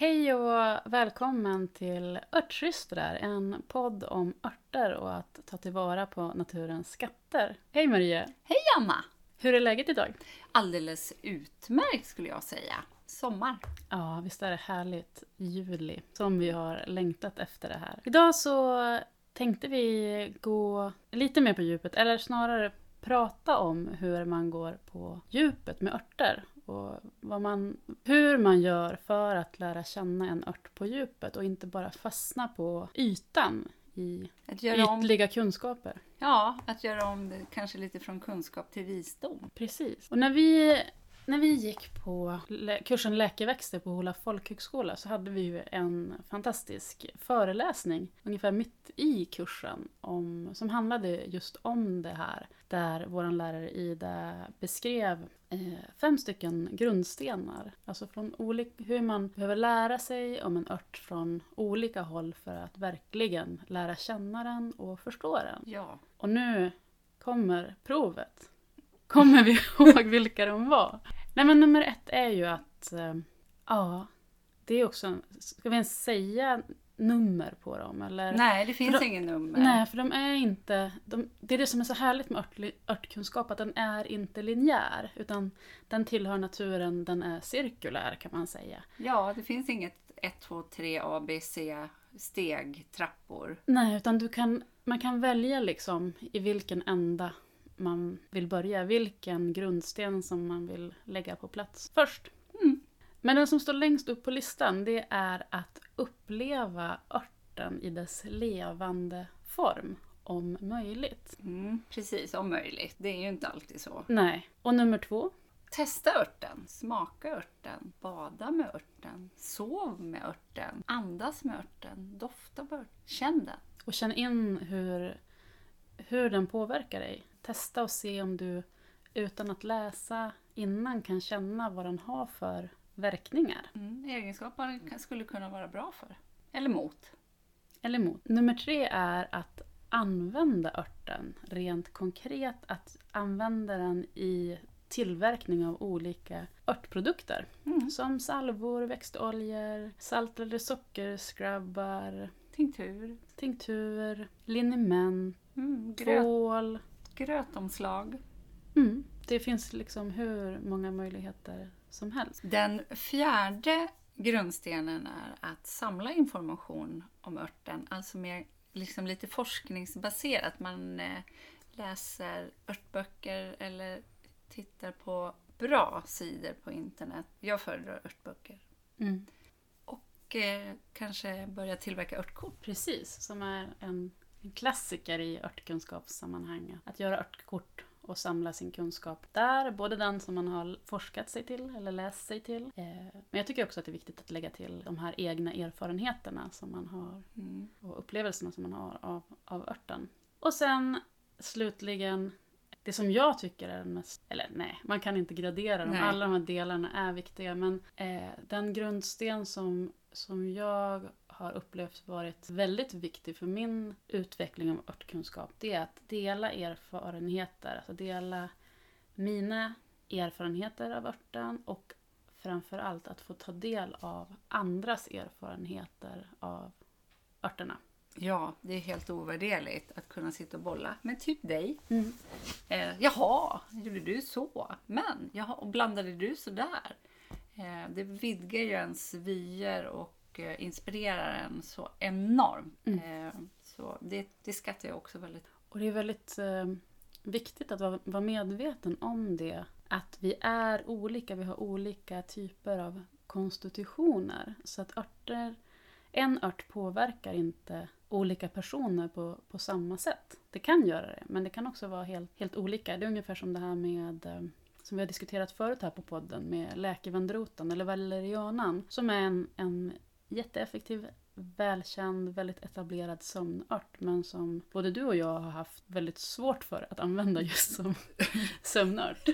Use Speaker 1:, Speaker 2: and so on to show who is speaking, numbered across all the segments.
Speaker 1: Hej och välkommen till Örtsystrar, en podd om örter och att ta tillvara på naturens skatter. Hej Marie!
Speaker 2: Hej Anna!
Speaker 1: Hur är läget idag?
Speaker 2: Alldeles utmärkt skulle jag säga. Sommar.
Speaker 1: Ja, visst är det härligt. Juli, som vi har längtat efter det här. Idag så tänkte vi gå lite mer på djupet, eller snarare prata om hur man går på djupet med örter. Och vad man, hur man gör för att lära känna en ört på djupet och inte bara fastna på ytan i
Speaker 2: Att göra om,
Speaker 1: ytliga kunskaper.
Speaker 2: ja, att göra om det kanske lite från kunskap till visdom.
Speaker 1: Precis. Och när vi, när vi gick på kursen Läkeväxter på Hola folkhögskola så hade vi ju en fantastisk föreläsning ungefär mitt i kursen om, som handlade just om det här. Där vår lärare Ida beskrev eh, fem stycken grundstenar. Alltså från olika, hur man behöver lära sig om en ört från olika håll för att verkligen lära känna den och förstå den.
Speaker 2: Ja.
Speaker 1: Och nu kommer provet. Kommer vi ihåg vilka de var? Nej men nummer ett är ju att, eh, ja, det är också, ska vi ens säga nummer på dem eller?
Speaker 2: Nej, det finns
Speaker 1: För
Speaker 2: ingen nummer.
Speaker 1: Nej, för de är inte, de, det är det som är så härligt med ört, örtkunskap, att den är inte linjär, utan den tillhör naturen, den är cirkulär kan man säga.
Speaker 2: Ja, det finns inget 1, 2, 3, A, B, C steg, trappor.
Speaker 1: Nej, utan du kan, man kan välja liksom i vilken ända man vill börja, vilken grundsten som man vill lägga på plats först.
Speaker 2: Mm.
Speaker 1: Men den som står längst upp på listan, det är att uppleva örten i dess levande form, om möjligt.
Speaker 2: Mm, precis, om möjligt. Det är ju inte alltid så.
Speaker 1: Nej. Och nummer två,
Speaker 2: Testa örten, smaka örten, bada med örten, sov med örten, andas med örten, dofta på örten, känn den.
Speaker 1: och känn in hur, hur den påverkar dig. Testa och se om du utan att läsa innan kan känna vad den har för verkningar.
Speaker 2: Mm, egenskaper den skulle kunna vara bra för. Eller mot.
Speaker 1: Eller mot. Nummer tre är att använda örten rent konkret. Att använda den i tillverkning av olika örtprodukter.
Speaker 2: Mm.
Speaker 1: Som salvor, växtoljor, saltade sockerskrubbar,
Speaker 2: Tinktur,
Speaker 1: tinktur, liniment,
Speaker 2: mm, gröt,
Speaker 1: tvål.
Speaker 2: Grötomslag.
Speaker 1: Mm. Det finns liksom hur många möjligheter som helst.
Speaker 2: Den fjärde grundstenen är att samla information om örten, alltså mer liksom lite forskningsbaserat. Man eh, läser örtböcker eller tittar på bra sidor på internet. Jag föredrar örtböcker.
Speaker 1: Mm.
Speaker 2: Och eh, kanske börja tillverka örtkort.
Speaker 1: Precis, som är en, en klassiker i örtkunskapssammanhang. Att göra örtkort och samla sin kunskap där. Både den som man har forskat sig till eller läst sig till. Eh, men jag tycker också att det är viktigt att lägga till de här egna erfarenheterna som man har
Speaker 2: Mm.
Speaker 1: och upplevelserna som man har av, av örten. Och sen slutligen, det som jag tycker är den mest, eller nej, man kan inte gradera dem,
Speaker 2: Nej.
Speaker 1: alla de här delarna är viktiga, men eh, den grundsten som, som jag har upplevt varit väldigt viktig för min utveckling av örtkunskap, det är att dela erfarenheter, alltså dela mina erfarenheter av örten och framför allt att få ta del av andras erfarenheter av örterna.
Speaker 2: Ja, det är helt ovärderligt att kunna sitta och bolla med typ dig.
Speaker 1: Mm.
Speaker 2: Eh, jaha, gjorde du så? Men, jaha, och blandade du så där? Eh, det vidgar ju ens vyer och eh, inspirerar en så enormt. Eh, så det, det skattar jag också väldigt.
Speaker 1: Och det är väldigt eh, viktigt att vara, medveten om det. Att vi är olika, vi har olika typer av konstitutioner. Så att örter, en ört påverkar inte olika personer på, på samma sätt. Det kan göra det, men det kan också vara helt, helt olika. Det är ungefär som det här med som vi har diskuterat förut här på podden med läkevandroten eller valerianan som är en, en jätteeffektiv välkänd, väldigt etablerad sömnört men som både du och jag har haft väldigt svårt för att använda just som sömnört.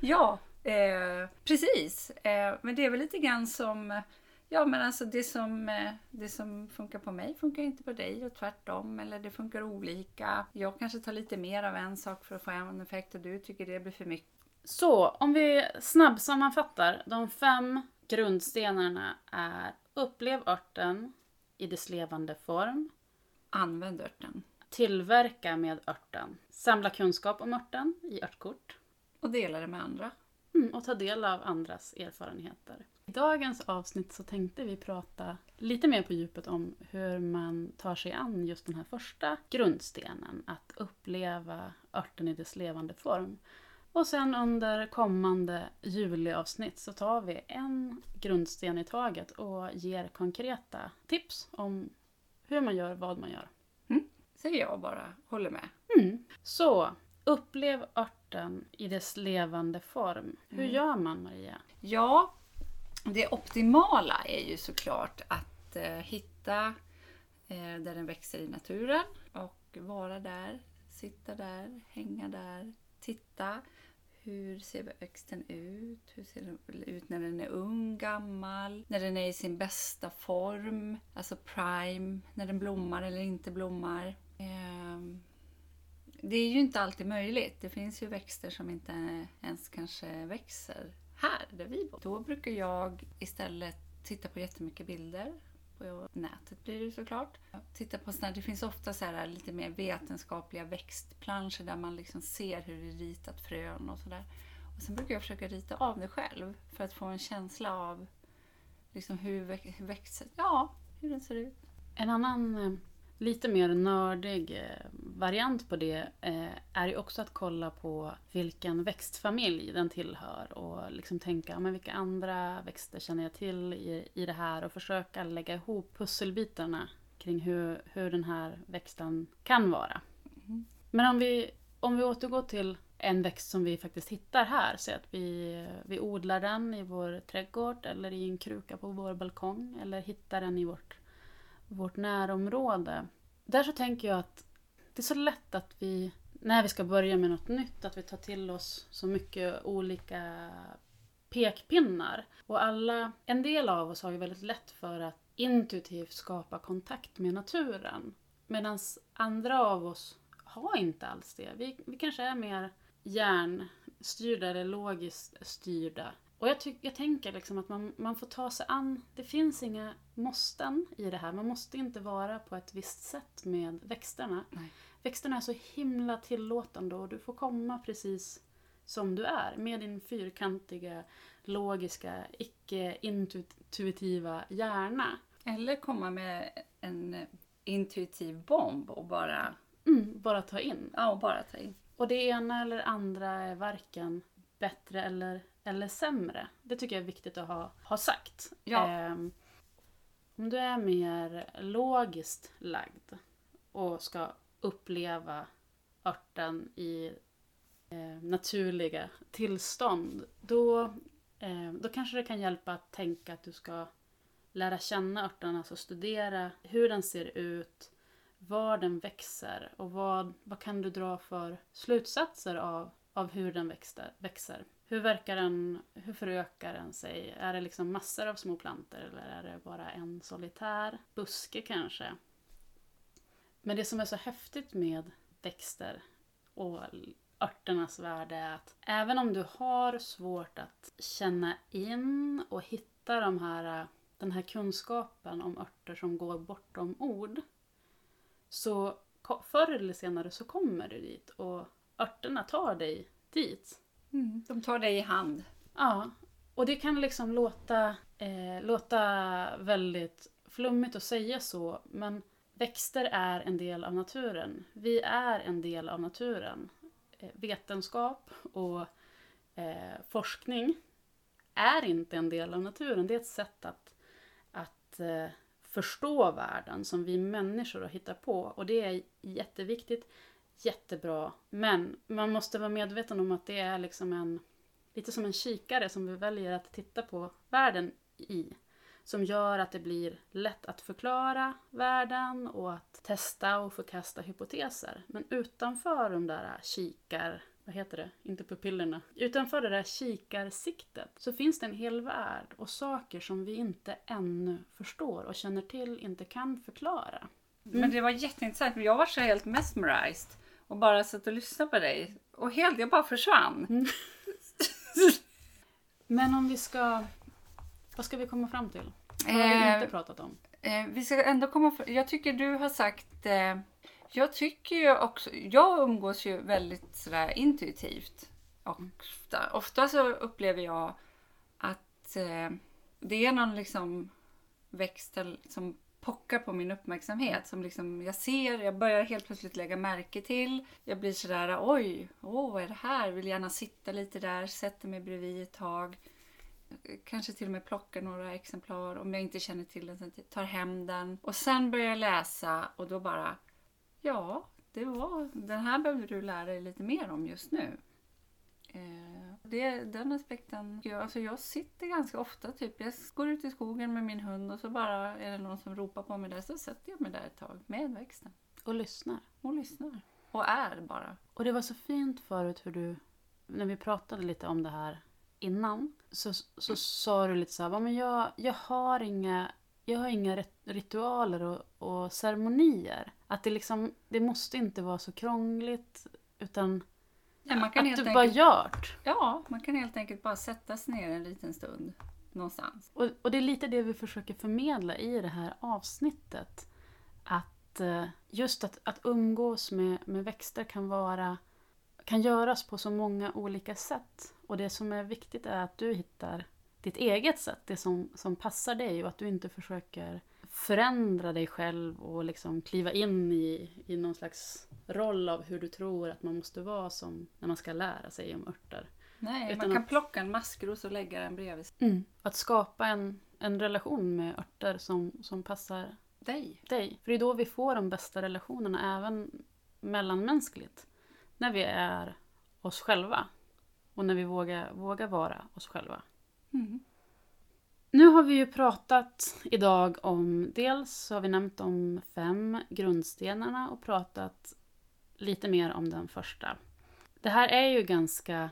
Speaker 2: Ja, eh, precis. Eh, men det är väl lite grann som Ja, men alltså det som, eh, det som funkar på mig funkar inte på dig och tvärtom. Eller det funkar olika. Jag kanske tar lite mer av en sak för att få en effekt och du tycker det blir för mycket.
Speaker 1: Så, om vi snabbsammanfattar. De fem grundstenarna är upplev örten i dess levande form.
Speaker 2: Använd örten.
Speaker 1: Tillverka med örten. Samla kunskap om örten i örtkort.
Speaker 2: Och dela det med andra.
Speaker 1: Mm, och ta del av andras erfarenheter. I dagens avsnitt så tänkte vi prata lite mer på djupet om hur man tar sig an just den här första grundstenen, att uppleva örten i dess levande form. Och sen under kommande juliavsnitt så tar vi en grundsten i taget och ger konkreta tips om hur man gör vad man gör.
Speaker 2: Säger jag bara, håller med.
Speaker 1: Mm. Så, upplev örten i dess levande form. Hur gör man Maria?
Speaker 2: Ja, det optimala är ju såklart att eh, hitta eh, där den växer i naturen och vara där, sitta där, hänga där, titta. Hur ser växten ut? Hur ser den ut när den är ung, gammal? När den är i sin bästa form? Alltså prime, när den blommar eller inte blommar. Ehm, det är ju inte alltid möjligt. Det finns ju växter som inte ens kanske växer här där vi bor. Då brukar jag istället titta på jättemycket bilder. På nätet blir det såklart. Titta på såna, det finns ofta så här lite mer vetenskapliga växtplanscher där man liksom ser hur det är ritat frön och sådär. Och sen brukar jag försöka rita av det själv för att få en känsla av liksom hur växten, ja, hur den ser ut.
Speaker 1: En annan eh, lite mer nördig eh, variant på det eh, är ju också att kolla på vilken växtfamilj den tillhör och liksom tänka men vilka andra växter känner jag till i, i det här och försöka lägga ihop pusselbitarna kring hur, hur den här växten kan vara.
Speaker 2: Mm.
Speaker 1: Men om vi, om vi återgår till en växt som vi faktiskt hittar här, så att vi, vi odlar den i vår trädgård eller i en kruka på vår balkong eller hittar den i vårt vårt närområde. Där så tänker jag att det är så lätt att vi, när vi ska börja med något nytt, att vi tar till oss så mycket olika pekpinnar. Och alla, en del av oss har ju väldigt lätt för att intuitivt skapa kontakt med naturen. Medan andra av oss har inte alls det. Vi, vi kanske är mer hjärnstyrda eller logiskt styrda. Och jag, jag tänker liksom att man, man får ta sig an, det finns inga måsten i det här. Man måste inte vara på ett visst sätt med växterna.
Speaker 2: Nej.
Speaker 1: Växterna är så himla tillåtande och du får komma precis som du är med din fyrkantiga, logiska, icke-intuitiva hjärna.
Speaker 2: Eller komma med en intuitiv bomb och bara,
Speaker 1: Mm, bara ta in.
Speaker 2: ja, och bara ta in.
Speaker 1: Och det ena eller andra är varken bättre eller, eller sämre. Det tycker jag är viktigt att ha, ha sagt.
Speaker 2: Ja.
Speaker 1: Ehm, om du är mer logiskt lagd och ska uppleva örten i eh, naturliga tillstånd, då, eh, då kanske det kan hjälpa att tänka att du ska lära känna örten, alltså studera hur den ser ut, var den växer och vad, vad kan du dra för slutsatser av, av hur den växter, växer. Hur verkar den, hur förökar den sig? Är det liksom massor av små plantor eller är det bara en solitär buske kanske? Men det som är så häftigt med växter och örternas värde är att även om du har svårt att känna in och hitta de här, den här kunskapen om örter som går bortom ord så förr eller senare så kommer du dit och örterna tar dig dit.
Speaker 2: De tar dig i hand.
Speaker 1: Ja, och det kan liksom låta, eh, låta väldigt flummigt att säga så, men växter är en del av naturen. Vi är en del av naturen. Eh, vetenskap och eh, forskning är inte en del av naturen. Det är ett sätt att, att eh, förstå världen som vi människor har hittat på. Och det är jätteviktigt, jättebra. Men man måste vara medveten om att det är liksom en lite som en kikare som vi väljer att titta på världen i. Som gör att det blir lätt att förklara världen och att testa och förkasta hypoteser. Men utanför de där kikar... Vad heter det? Inte pupillerna. Utanför det där kikarsiktet så finns det en hel värld och saker som vi inte ännu förstår och känner till, inte kan förklara.
Speaker 2: Men det var jätteintressant. Jag var så helt mesmerized och bara satt och lyssnade på dig. Och helt, jag bara försvann.
Speaker 1: Men om vi ska... Vad ska vi komma fram till? Vad har vi
Speaker 2: Eh,
Speaker 1: inte pratat om?
Speaker 2: Eh, vi ska ändå komma för, Jag tycker du har sagt... Eh, jag tycker ju också... Jag umgås ju väldigt sådär intuitivt. Ofta, ofta så upplever jag att eh, det är någon liksom växtel som pockar på min uppmärksamhet. Som liksom jag ser, jag börjar helt plötsligt lägga märke till. Jag blir sådär oj, åh vad är det här? Vill gärna sitta lite där, sätter mig bredvid ett tag kanske till och med plockar några exemplar om jag inte känner till den. Sen tar hem den och sen börjar jag läsa och då bara ja, det var, den här behöver du lära dig lite mer om just nu. Eh, det, den aspekten, jag, alltså jag sitter ganska ofta, typ jag går ut i skogen med min hund och så bara är det någon som ropar på mig där så sätter jag mig där ett tag med växten
Speaker 1: Och lyssnar.
Speaker 2: och lyssnar. Och är bara.
Speaker 1: Och det var så fint förut hur du, när vi pratade lite om det här innan, så, så sa du lite så här, "Va, men jag, jag har inga, jag har inga rit- ritualer och, och ceremonier. Att det liksom, det måste inte vara så krångligt, utan
Speaker 2: Nej, man kan
Speaker 1: att
Speaker 2: helt
Speaker 1: du
Speaker 2: enkelt,
Speaker 1: bara gjort.
Speaker 2: Ja, man kan helt enkelt bara sätta sig ner en liten stund någonstans.
Speaker 1: Och, och det är lite det vi försöker förmedla i det här avsnittet. Att eh, just att, att umgås med, med växter kan vara kan göras på så många olika sätt. Och det som är viktigt är att du hittar ditt eget sätt, det som, som passar dig och att du inte försöker förändra dig själv och liksom kliva in i, i någon slags roll av hur du tror att man måste vara som när man ska lära sig om örter.
Speaker 2: Nej,
Speaker 1: Utan
Speaker 2: man kan
Speaker 1: att-
Speaker 2: plocka en maskros och lägga den bredvid sig.
Speaker 1: Mm. Att skapa en, en relation med örter som, som passar
Speaker 2: dig.
Speaker 1: dig. För det är då vi får de bästa relationerna, även mellanmänskligt. När vi är oss själva. Och när vi vågar, vågar vara oss själva.
Speaker 2: Mm.
Speaker 1: Nu har vi ju pratat idag om, dels så har vi nämnt de fem grundstenarna och pratat lite mer om den första. Det här är ju ganska,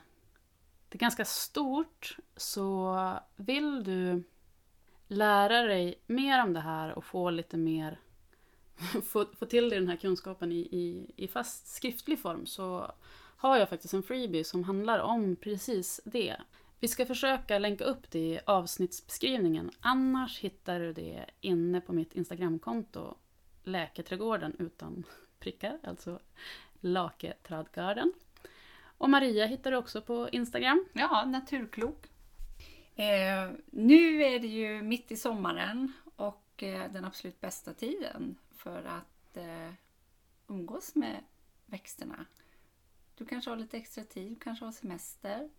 Speaker 1: det är ganska stort, så vill du lära dig mer om det här och få lite mer, få, få till dig den här kunskapen i, i, i fast skriftlig form så har jag faktiskt en freebie som handlar om precis det. Vi ska försöka länka upp det i avsnittsbeskrivningen. Annars hittar du det inne på mitt Instagramkonto Läketrädgården utan prickar, alltså Laketrädgården. Och Maria hittar du också på Instagram.
Speaker 2: Ja, naturklok. Eh, nu är det ju mitt i sommaren och eh, den absolut bästa tiden för att eh, umgås med växterna. Du kanske har lite extra tid, kanske har semester.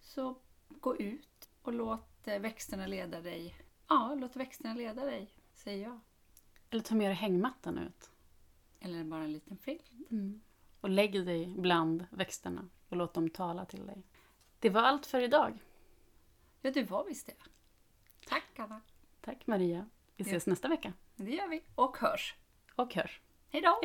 Speaker 2: Så gå ut och låt eh, växterna leda dig. Ja, låt växterna leda dig, säger jag.
Speaker 1: Eller ta med dig hängmattan ut.
Speaker 2: Eller bara en liten filt.
Speaker 1: Och lägg dig bland växterna och låt dem tala till dig. Det var allt för idag.
Speaker 2: Ja, det var visst det. Tack Anna.
Speaker 1: Tack Maria. Vi ses nästa vecka.
Speaker 2: Det gör vi. Och hörs.
Speaker 1: Och hörs. Hej då!